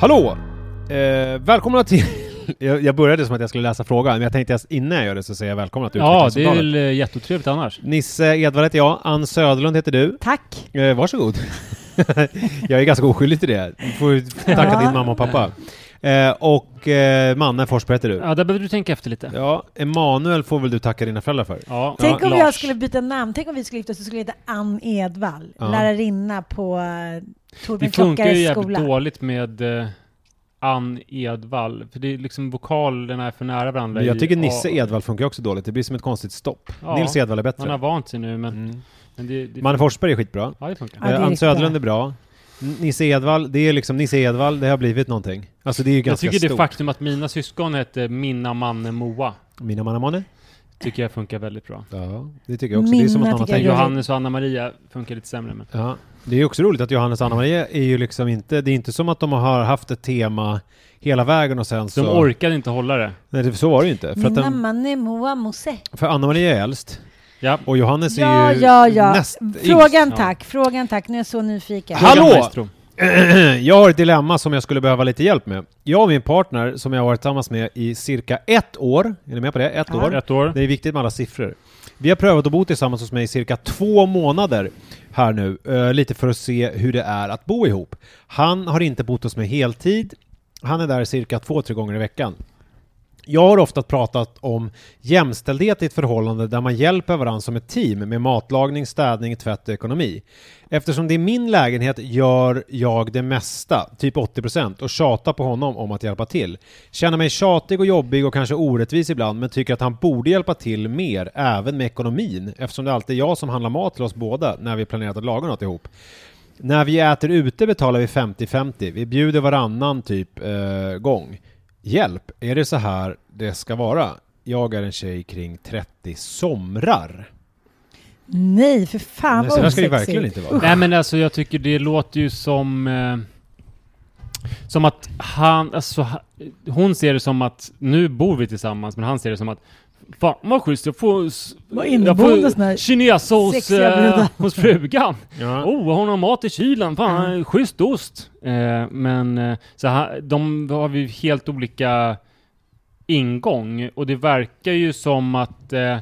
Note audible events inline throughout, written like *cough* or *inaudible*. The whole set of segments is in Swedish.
Hallå! Eh, välkomna till... *laughs* jag, jag började som att jag skulle läsa frågan, men jag tänkte att innan jag gör det så säger jag välkomna till Ja, det är väl eh, jätteotrevligt annars. Nisse Edvard heter jag, Ann Söderlund heter du. Tack. Eh, varsågod. *laughs* jag är ganska oskyldig till det. Du får tacka Ja. din mamma och pappa. Eh, och eh, Manne Forsberg heter du. Ja, där behöver du tänka efter lite. Ja, Emanuel får väl du tacka dina föräldrar för. Ja, Tänk ja, om Lars. jag skulle byta namn. Tänk om vi skulle gifta oss och skulle heta Ann Edvall. Ja. Lärarinna på uh, Det funkar ju jävligt skola. dåligt med eh, Ann Edvall, för det är liksom vokalerna är för nära varandra. Men jag i tycker Nisse Edvall funkar också dåligt. Det blir som ett konstigt stopp. Ja. Nils Edvall är Man bättre. har vant sig nu, men, Mm. men det, det, Manne Forsberg är skitbra. Ja, det funkar. Ja, det är Ann Söderlund bra. är bra. Nisse Edvall, det är liksom Nisse Edvall, det har blivit någonting. Alltså det är ju Jag ganska tycker det stort. faktum att mina syskon heter Minna, Manne, Moa, Mina mannamåne? tycker jag funkar väldigt bra. Ja, det tycker jag också. det är som att Minna någon har tycker jag tänkt... Johannes och Anna-Maria funkar lite sämre, men Ja, det är också roligt att Johannes och Anna-Maria är ju liksom inte... Det är inte som att de har haft ett tema hela vägen och sen så... de orkade inte hålla det. Nej, det, så var det ju inte. För, att den, för Anna-Maria är äldst Ja. och Johannes Ja, är ju ja, ja. näst Frågan Ja. tack, frågan tack. Nu är jag så nyfiken. Ha- Hallå! *clears throat* Jag har ett dilemma som jag skulle behöva lite hjälp med. Jag och min partner, som jag har varit tillsammans med i cirka ett år, är ni med på det? Ett Ja. år. Ett år. Det är viktigt med alla siffror. Vi har prövat att bo tillsammans hos mig i cirka två månader här nu, eh, lite för att se hur det är att bo ihop. Han har inte bott hos mig heltid. Han är där cirka två, tre gånger i veckan. Jag har ofta pratat om jämställdhet i ett förhållande där man hjälper varandra som ett team med matlagning, städning, tvätt och ekonomi. Eftersom det är min lägenhet gör jag det mesta, typ 80%, och tjatar på honom om att hjälpa till. Känner mig tjatig och jobbig och kanske orättvis ibland, men tycker att han borde hjälpa till mer, även med ekonomin, eftersom det alltid är jag som handlar mat till oss båda när vi planerat att laga något ihop. När vi äter ute betalar vi 50-50. Vi bjuder varannan typ eh, gång. Hjälp, är det så här det ska vara? Jag är en tjej kring 30 somrar. Nej, för fan Nej, vad här ska det osexigt. verkligen inte vara. Nej men alltså jag tycker det låter ju som... Eh, som att han, alltså hon ser det som att nu bor vi tillsammans men han ser det som att Fan vad schysst, jag får, jag inneboende sån här får kinesa hos, eh, *laughs* hos frugan. Ja. Oh, hon har mat i kylen, fan Mm. schysst ost. Eh, men eh, så här, de har vi helt olika ingång och det verkar ju som att eh,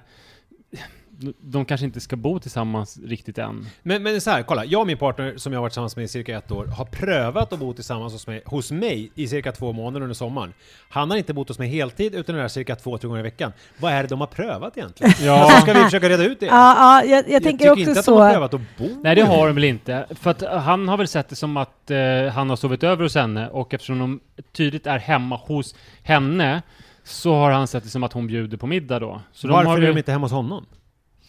de kanske inte ska bo tillsammans riktigt än. Men, men så här, kolla. Jag och min partner, som jag har varit tillsammans med i cirka ett år, har prövat att bo tillsammans hos mig, hos mig i cirka två månader under sommaren. Han har inte bott hos mig heltid, utan är där cirka två, tre gånger i veckan. Vad är det de har prövat egentligen? Ja. Alltså, ska vi försöka reda ut det? Ja, ja jag, jag, jag tänker tycker också inte att så. de har prövat att bo Nej, det har de väl inte. För att han har väl sett det som att eh, han har sovit över hos henne och eftersom de tydligt är hemma hos henne så har han sett det som att hon bjuder på middag då. Så Varför de har är de inte hemma hos honom?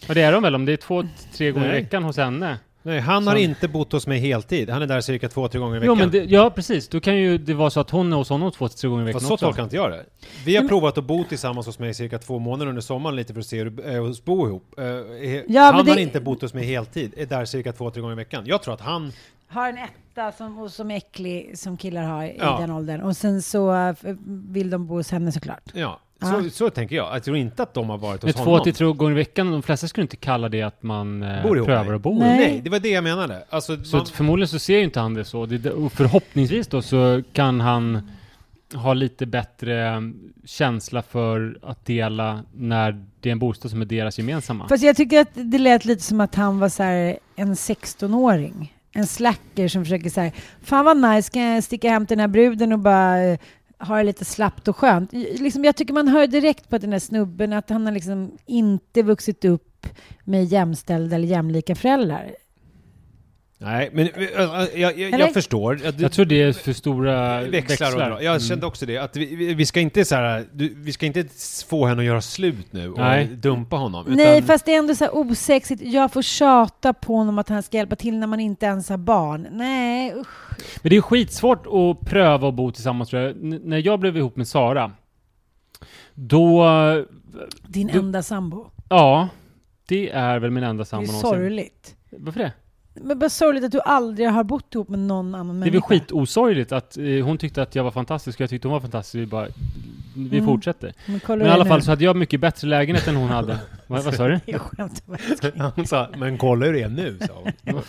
Ja, det är de väl. Om det är två, tre gånger i veckan hos henne. Nej, han har Så- inte bott hos mig heltid. Han är där cirka två, tre gånger i Jo, veckan. men det, ja, precis. Då kan ju det vara så att hon är hos honom två, tre gånger i veckan Fast så tolkar inte jag det. Vi har provat att bo tillsammans hos mig cirka två månader under sommaren lite för att se hur det är att bo ihop. He- Ja, han men har det- inte bott hos mig heltid, är där cirka två, tre gånger i veckan. Jag tror att han... Har en etta som, och som är äcklig som killar har i Ja. den åldern. Och sen så eh, vill de bo hos henne såklart. Ja, Ah. så, så tänker jag. Jag tror inte att de har varit Men hos två honom. till tre gånger i veckan, de flesta skulle inte kalla det att man eh, Bor ihop, prövar nej. att bo Nej. Nej, det var det jag menade. Alltså, Så man, förmodligen så ser ju inte han det så. Det, och förhoppningsvis då så kan han ha lite bättre eh, känsla för att dela när det är en bostad som är deras gemensamma. Fast jag tycker att det lät lite som att han var så här en 16-åring. En slacker som försöker så här, fan vad nice, kan jag sticka hem till den här bruden och bara har det lite slappt och skönt. Liksom, jag tycker man hör direkt på den här snubben att han har liksom inte vuxit upp med jämställda eller jämlika föräldrar. Nej, men äh, jag, jag, Eller? jag förstår. Att Jag tror det är för stora växlar, dra. Jag Mm. kände också det, att vi, vi- ska inte så här, du, vi ska inte få henne att göra slut nu och Nej. dumpa honom. Utan, Nej, fast det är ändå så här osexigt. Jag får tjata på honom att han ska hjälpa till när man inte ens har barn. Nej, usch. Men det är skitsvårt att pröva att bo tillsammans tror jag. N- när jag blev ihop med Sara, då... Din Du- enda sambo. Ja, det är väl min enda Det är sambo någonsin. sorgligt. Varför det? Men bara sorgligt att du aldrig har bott ihop med någon annan Det är väl människa. skitosorgligt att eh, hon tyckte att jag var fantastisk och jag tyckte hon var fantastisk. Vi bara... Vi Mm. fortsätter. Men, kolla Men i alla fall så hade jag mycket bättre lägenhet än hon hade. *laughs* vad, vad sa du? Jag skämtar bara. Hon sa, men kolla hur det är nu, sa hon. *laughs*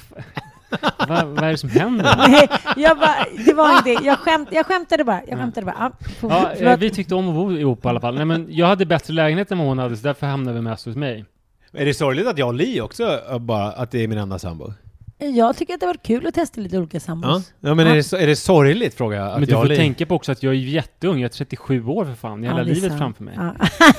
vad, vad är det som händer? *laughs* Nej, jag bara, det var ingenting. Jag, skämt, jag skämtade bara. Jag skämtade bara. Ja, for- Ja, eh, vi tyckte om att bo ihop i alla fall. Nej, men jag hade bättre lägenhet än vad hon hade, så därför hamnade vi mest hos mig. Är det sorgligt att jag och Li också, äh, bara, att det är min enda sambo? Jag tycker att det varit kul att testa lite olika Ja, sambos. ja men är det, är det sorgligt, frågar jag, men du jag får tänka på också att jag är jätteung, jag är 37 år för fan. Jag har Ja, hela det är livet sant. framför mig.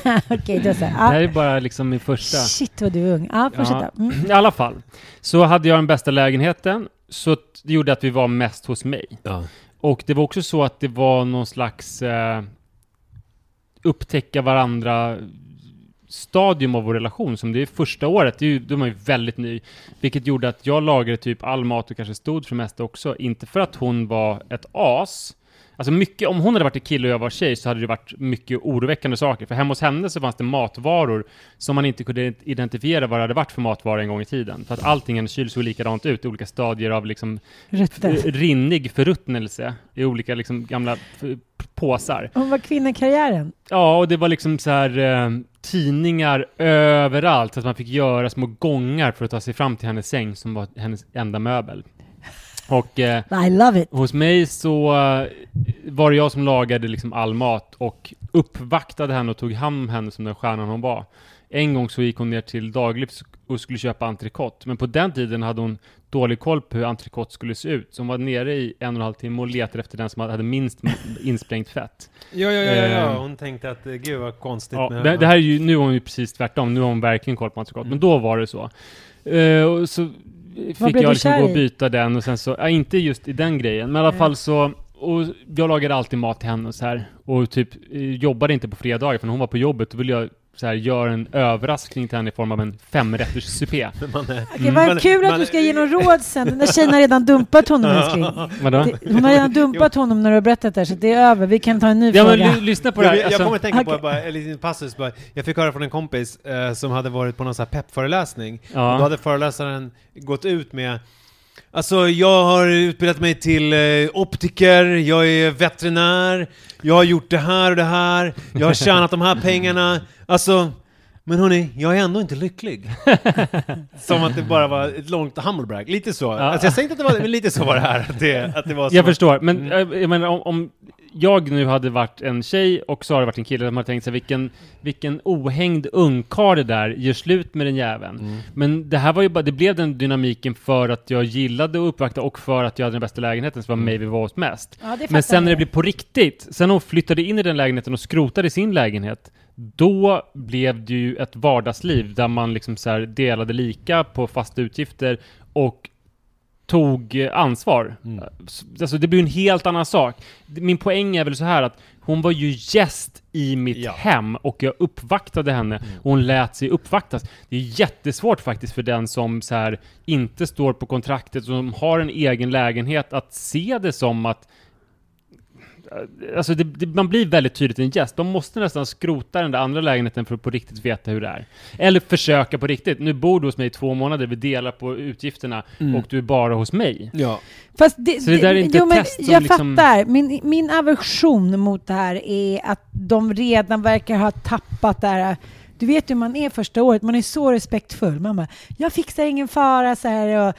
Ja. *laughs* Okej, då så. Det här Ja. är bara liksom min första. Shit vad du är ung. Ja, fortsätta. Mm. I alla fall, så hade jag den bästa lägenheten, så det gjorde att vi var mest hos mig. Ja. Och det var också så att det var någon slags eh, upptäcka varandra stadium av vår relation som det är första året, det är ju, då är man ju väldigt ny. Vilket gjorde att jag lagade typ all mat och kanske stod för det mesta också. Inte för att hon var ett as. Alltså mycket, om hon hade varit en kille och jag var tjej så hade det varit mycket oroväckande saker. För hemma hos henne så fanns det matvaror som man inte kunde identifiera vad det hade varit för matvaror en gång i tiden. För att allting i hennes kyl såg likadant ut i olika stadier av liksom rinnig förruttnelse i olika liksom gamla påsar. Hon var kvinna i karriären. Ja, och det var liksom så här eh, tidningar överallt, så att man fick göra små gångar för att ta sig fram till hennes säng som var hennes enda möbel. Och eh, I love it. hos mig så eh, var det jag som lagade liksom all mat och uppvaktade henne och tog hand om henne som den stjärnan hon var. En gång så gick hon ner till Daglivs och skulle köpa entrecote, men på den tiden hade hon dålig koll på hur entrecote skulle se ut, så hon var nere i en och en halv timme och letade efter den som hade minst insprängt fett. Ja, ja, ja, ja, ja. Eh, hon tänkte att, eh, gud vad konstigt Ja, med det, det här är ju, nu har hon ju precis tvärtom, nu har hon verkligen koll på entrecote, men då var det så. Och så fick jag liksom gå och byta den och sen så, ja, inte just i den grejen, men i alla fall så, och jag lagade alltid mat till henne och så här, och typ eh, jobbade inte på fredagar, för när hon var på jobbet, då ville jag så här, göra en överraskning till henne i form av en femrätters supé. *laughs* Man är, Okej, vad Man- kul att man- du ska ge någon råd sen. Den där tjejen har redan dumpat honom älskling. Det- Hon har redan dumpat honom när du har berättat det här, så det är över. Vi kan ta en ny Ja men fråga. ly- lyssna på det jag, här. jag Alltså, kommer att tänka på Okej. bara, en liten passus bara. Jag fick höra från en kompis eh, som hade varit på någon sån här peppföreläsning. Ja. Och då hade föreläsaren gått ut med Alltså jag har utbildat mig till eh, optiker, jag är veterinär, jag har gjort det här och det här, jag har tjänat de här pengarna. Alltså, men hörni, jag är ändå inte lycklig. *laughs* Som att det bara var ett långt humble brag. Lite så. Alltså jag säger inte att det var, men lite så var det här. Att det, att det var så. Jag förstår, men Mm. eh, jag menar om, om jag nu hade varit en tjej och så hade varit en kille, de hade tänkt sig vilken, vilken ohängd ungkarl det där, gör slut med den jäveln. Mm. Men det här var ju bara, det blev den dynamiken för att jag gillade att uppvakta och för att jag hade den bästa lägenheten, så var mig vi var hos mest. Ja, det Men sen när det blev på riktigt, sen hon flyttade in i den lägenheten och skrotade sin lägenhet, då blev det ju ett vardagsliv där man liksom så delade lika på fasta utgifter och tog ansvar. Mm. Alltså det blir en helt annan sak. Min poäng är väl så här att hon var ju gäst i mitt Ja. hem och jag uppvaktade henne och hon lät sig uppvaktas. Det är jättesvårt faktiskt för den som så här inte står på kontraktet och som har en egen lägenhet att se det som att Alltså det, det, man blir väldigt tydligt en gäst. Man måste nästan skrota den där andra lägenheten för att på riktigt veta hur det är. Eller försöka på riktigt. Nu bor du hos mig i två månader, vi delar på utgifterna och du är bara hos mig. Ja. Fast det, Så det där är inte jo, ett test som Jag liksom- fattar. Min, min aversion mot det här är att de redan verkar ha tappat det här. Du vet hur man är första året, man är så respektfull. Man bara, jag fixar ingen fara så här och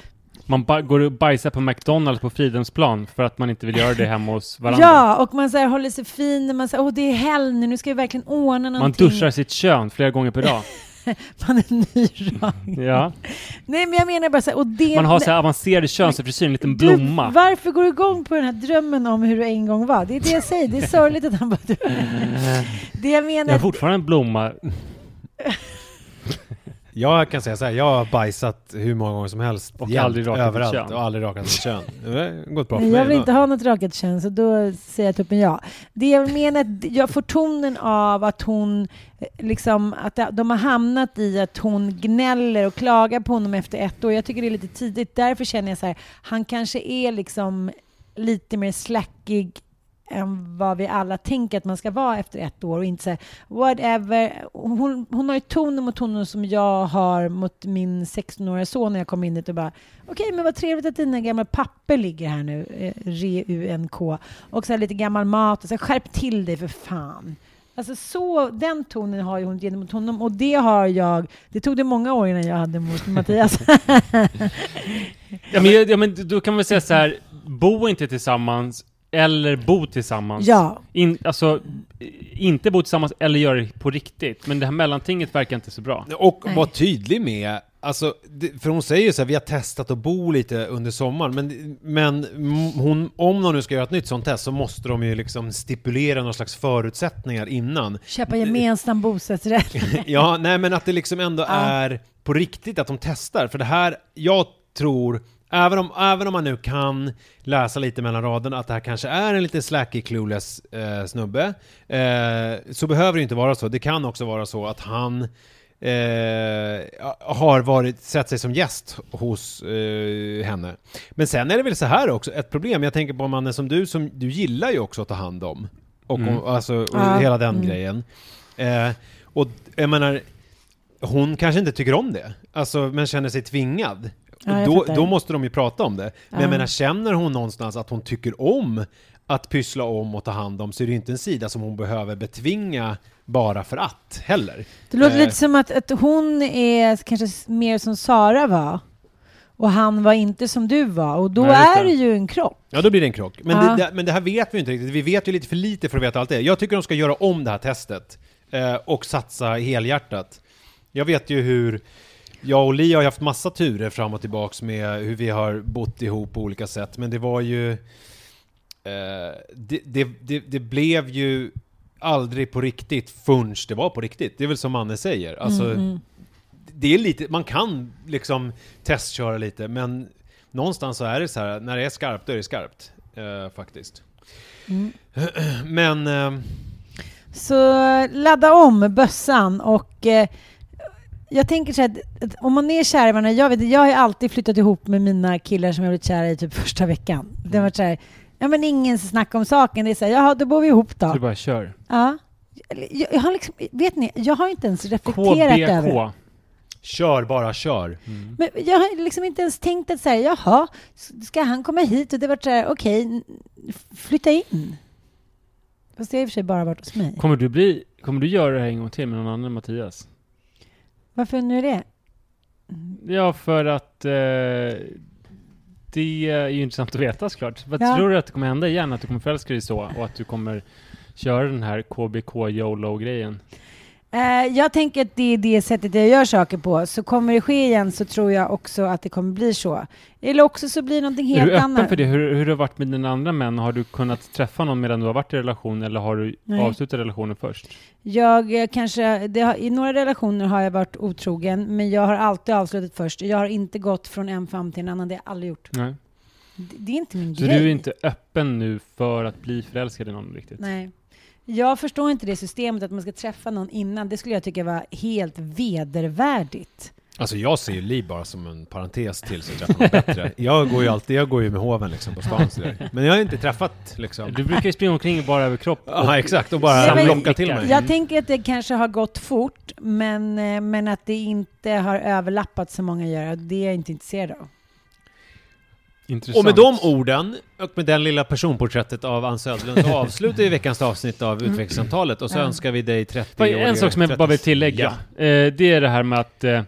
Man går och bajsar på McDonalds på Fridhemsplan för att man inte vill göra det hemma hos *laughs* varandra. Ja, och man så här, håller sig fin. Man säger, åh det är helg nu, nu ska vi verkligen ordna man någonting. duschar sitt kön flera gånger per dag. *laughs* Man är nyrak. Ja. Nej, men jag menar bara så här, och det... Man har så här avancerade könsfrisyr, en liten Du, blomma. varför går du igång på den här drömmen om hur du en gång var? Det är det jag säger, det är *laughs* sorgligt att han bara... Det jag Jag menar... har fortfarande en blomma. Jag kan säga så här, jag har bajsat hur många gånger som helst. Och jämt, aldrig rakat mitt överallt, kön. Och aldrig rakat mitt kön. Det har *laughs* gått bra för mig. jag vill inte ha något rakat kön, så då säger jag tuppen ja. Det jag menar, att jag får tonen av att hon, eh, liksom, att de har hamnat i att hon gnäller och klagar på honom efter ett år. Jag tycker det är lite tidigt. Därför känner jag så här, han kanske är liksom lite mer slackig än vad vi alla tänker att man ska vara efter ett år och inte säga whatever. Hon, hon har ju tonen mot honom som jag har mot min 16-åriga son när jag kom in dit och bara okej, men vad trevligt att dina gamla papper ligger här nu, eh, REUNK, och så här lite gammal mat och så här, skärp till dig för fan. Alltså så, den tonen har ju hon gentemot honom och det har jag, det tog det många år innan jag hade mot Mattias. *laughs* Ja men, ja, men då kan man säga så här, bo inte tillsammans, eller bo tillsammans. ja, In, alltså, inte bo tillsammans eller göra det på riktigt. Men det här mellantinget verkar inte så bra. Och Nej. var tydlig med, alltså, för hon säger ju så här, vi har testat att bo lite under sommaren, men, men hon, om de nu ska göra ett nytt sånt test så måste de ju liksom stipulera några slags förutsättningar innan. köpa gemensam bostadsrätt. *laughs* Ja, nej men att det liksom ändå Ja. är på riktigt att de testar, för det här, jag tror Även om, även om man nu kan läsa lite mellan raderna att det här kanske är en lite slacky, clueless eh, snubbe, eh, så behöver det inte vara så. Det kan också vara så att han eh, har varit, sett sig som gäst hos eh, henne. Men sen är det väl så här också, ett problem, jag tänker på en man som du, som du gillar ju också att ta hand om. Och, Mm. och, alltså, och Ja, hela den mm. grejen. Eh, och jag menar, hon kanske inte tycker om det, alltså, men känner sig tvingad. Ja, och jag då, då måste de ju prata om det. Men jag Ja. menar, känner hon någonstans att hon tycker om att pyssla om och ta hand om så är det ju inte en sida som hon behöver betvinga bara för att heller. Det låter Eh. lite som att, att hon är kanske mer som Sara var. Och han var inte som du var. Och då Nej, är det. ju en krock. Ja, då blir det en krock. Men, Ja. det, men det här vet vi inte riktigt. Vi vet ju lite för lite för att veta allt det. Jag tycker de ska göra om det här testet eh, och satsa helhjärtat. Jag vet ju hur jag och Li har haft massa turer fram och tillbaks med hur vi har bott ihop på olika sätt, men det var ju... Eh, det, det, det, det blev ju aldrig på riktigt förrän det var på riktigt. Det är väl som Manne säger. Alltså, Mm, mm. det är lite, man kan liksom testköra lite, men någonstans så är det så här, när det är skarpt, då är det skarpt. Eh, faktiskt. Mm. *clears throat* Men... Eh, Så ladda om bössan och eh, jag tänker så här, om man är kär i varandra, jag, vet, jag har alltid flyttat ihop med mina killar som jag blivit kära i typ första veckan. Det har varit så här, ja men ingen snack om saken, det är så här, jaha då bor vi ihop Så då. du bara kör. Ja. Jag, jag har liksom, vet ni, jag har inte ens reflekterat över det. KBK. kör bara, kör. Men jag har liksom inte ens tänkt att säga, jaha, ska han komma hit? Och det var så här, okej, n- flytta in. Fast det har i och för sig bara varit hos mig. Kommer du bli, kommer du göra det här en gång till med någon annan än Mattias? Varför nu det? Ja, för att eh, det är ju intressant att veta såklart. Vad Ja. tror du att det kommer hända igen? Att du kommer förälska dig så och att du kommer köra den här KBK YOLO-grejen? Eh, jag tänker att det är det sättet jag gör saker på. Så kommer det ske igen så tror jag också att det kommer bli så. Eller också så blir det någonting Är helt du öppen annat. för det? Hur, hur har det varit med dina andra män? Har du kunnat träffa någon medan du har varit i relation eller har du Nej. avslutat relationen först? Jag eh, kanske, det har, I några relationer har jag varit otrogen, men jag har alltid avslutat först. Jag har inte gått från en famn till en annan, det har jag aldrig gjort. Nej. Det, det är inte min Så grej. du är inte öppen nu för att bli förälskad i någon riktigt? Nej. Jag förstår inte det systemet att man ska träffa någon innan. Det skulle jag tycka var helt vedervärdigt. Alltså jag ser ju Li bara som en parentes till så jag träffar någon *laughs* bättre. Jag går ju alltid, jag går ju med hoven liksom på stan så där. Men jag har inte träffat liksom... Du brukar ju springa omkring bara över kropp *laughs* Ja exakt, och bara locka till mig. Jag tänker att det kanske har gått fort, men, eh, men att det inte har överlappat så många gör. Det är jag inte intresserad av. Intressant. Och med de orden, och med den lilla personporträttet av Ann Söderlund, så *laughs* avslutar vi veckans avsnitt av Utvecklingssamtalet och så Ja. önskar vi dig 30 Vad- år En sak som jag bara vill tillägga. Eh, det är det här med att eh,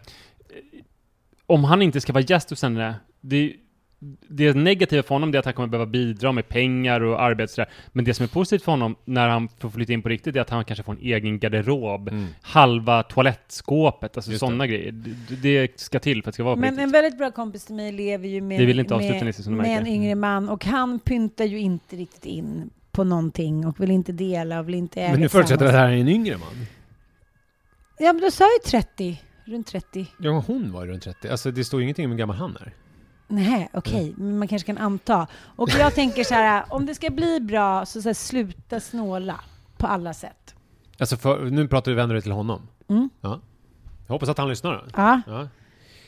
om han inte ska vara gäst hos henne, det, det negativa för honom är att han kommer behöva bidra med pengar och arbete sådär. Men det som är positivt för honom när han får flytta in på riktigt är att han kanske får en egen garderob, Mm. halva toalettskåpet, alltså sådana grejer. Det, ska till för att det ska vara Men riktigt. en väldigt bra kompis till mig lever ju med, med, du med en märker. Mm. yngre man och han pyntar ju inte riktigt in på någonting och vill inte dela och vill inte äga Men nu förutsätter att det här är en yngre man. Ja, men du sa ju 30. runt 30. Ja, hon var ju runt 30. Alltså det står ju ingenting om hur gammal han är. Nej, okej, men man kanske kan anta. Och jag *laughs* tänker så här, om det ska bli bra, så, så här, sluta snåla på alla sätt. Alltså för, nu pratar vi vänder till honom. Mm. Ja. Jag hoppas att han lyssnar då. Ja, Ja.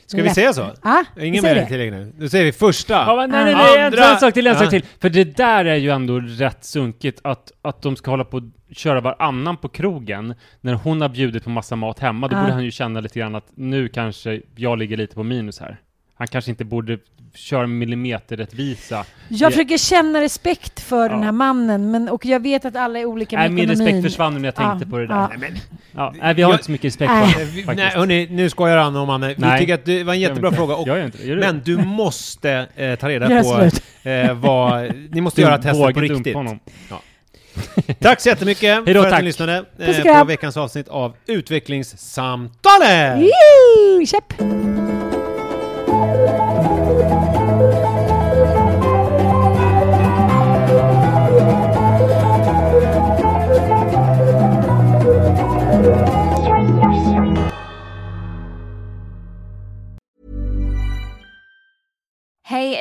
Ska vi säga så? ja Ingen mer tillägg nu. Nu säger vi första. Ja, men nej, nej, Ah. nej, en, Andra- en sak till, en Ja. sak till. För det där är ju ändå rätt sunkigt att, att de ska hålla på och köra varannan på krogen när hon har bjudit på massa mat hemma. Då Ja. borde han ju känna lite grann att nu kanske jag ligger lite på minus här. Han kanske inte borde köra millimeterrättvisa. Jag Ja. försöker känna respekt för den Ja. här mannen, men, och jag vet att alla är olika med Nej, min ekonomin. respekt försvann när jag tänkte Ja, på det där. ja. Nej, men, Ja, nej, vi har Jag- inte så mycket respekt Nej. för faktiskt. nej, hörni, nu skojar han om är... Vi Nej. tycker att det var en jättebra fråga. Och, det. Men du *laughs* måste eh, ta reda på eh, vad... Ni måste Du göra testet på riktigt. honom. Tack så jättemycket Hej då, för att tack. ni lyssnade eh, på veckans avsnitt av Utvecklingssamtalet! Woo!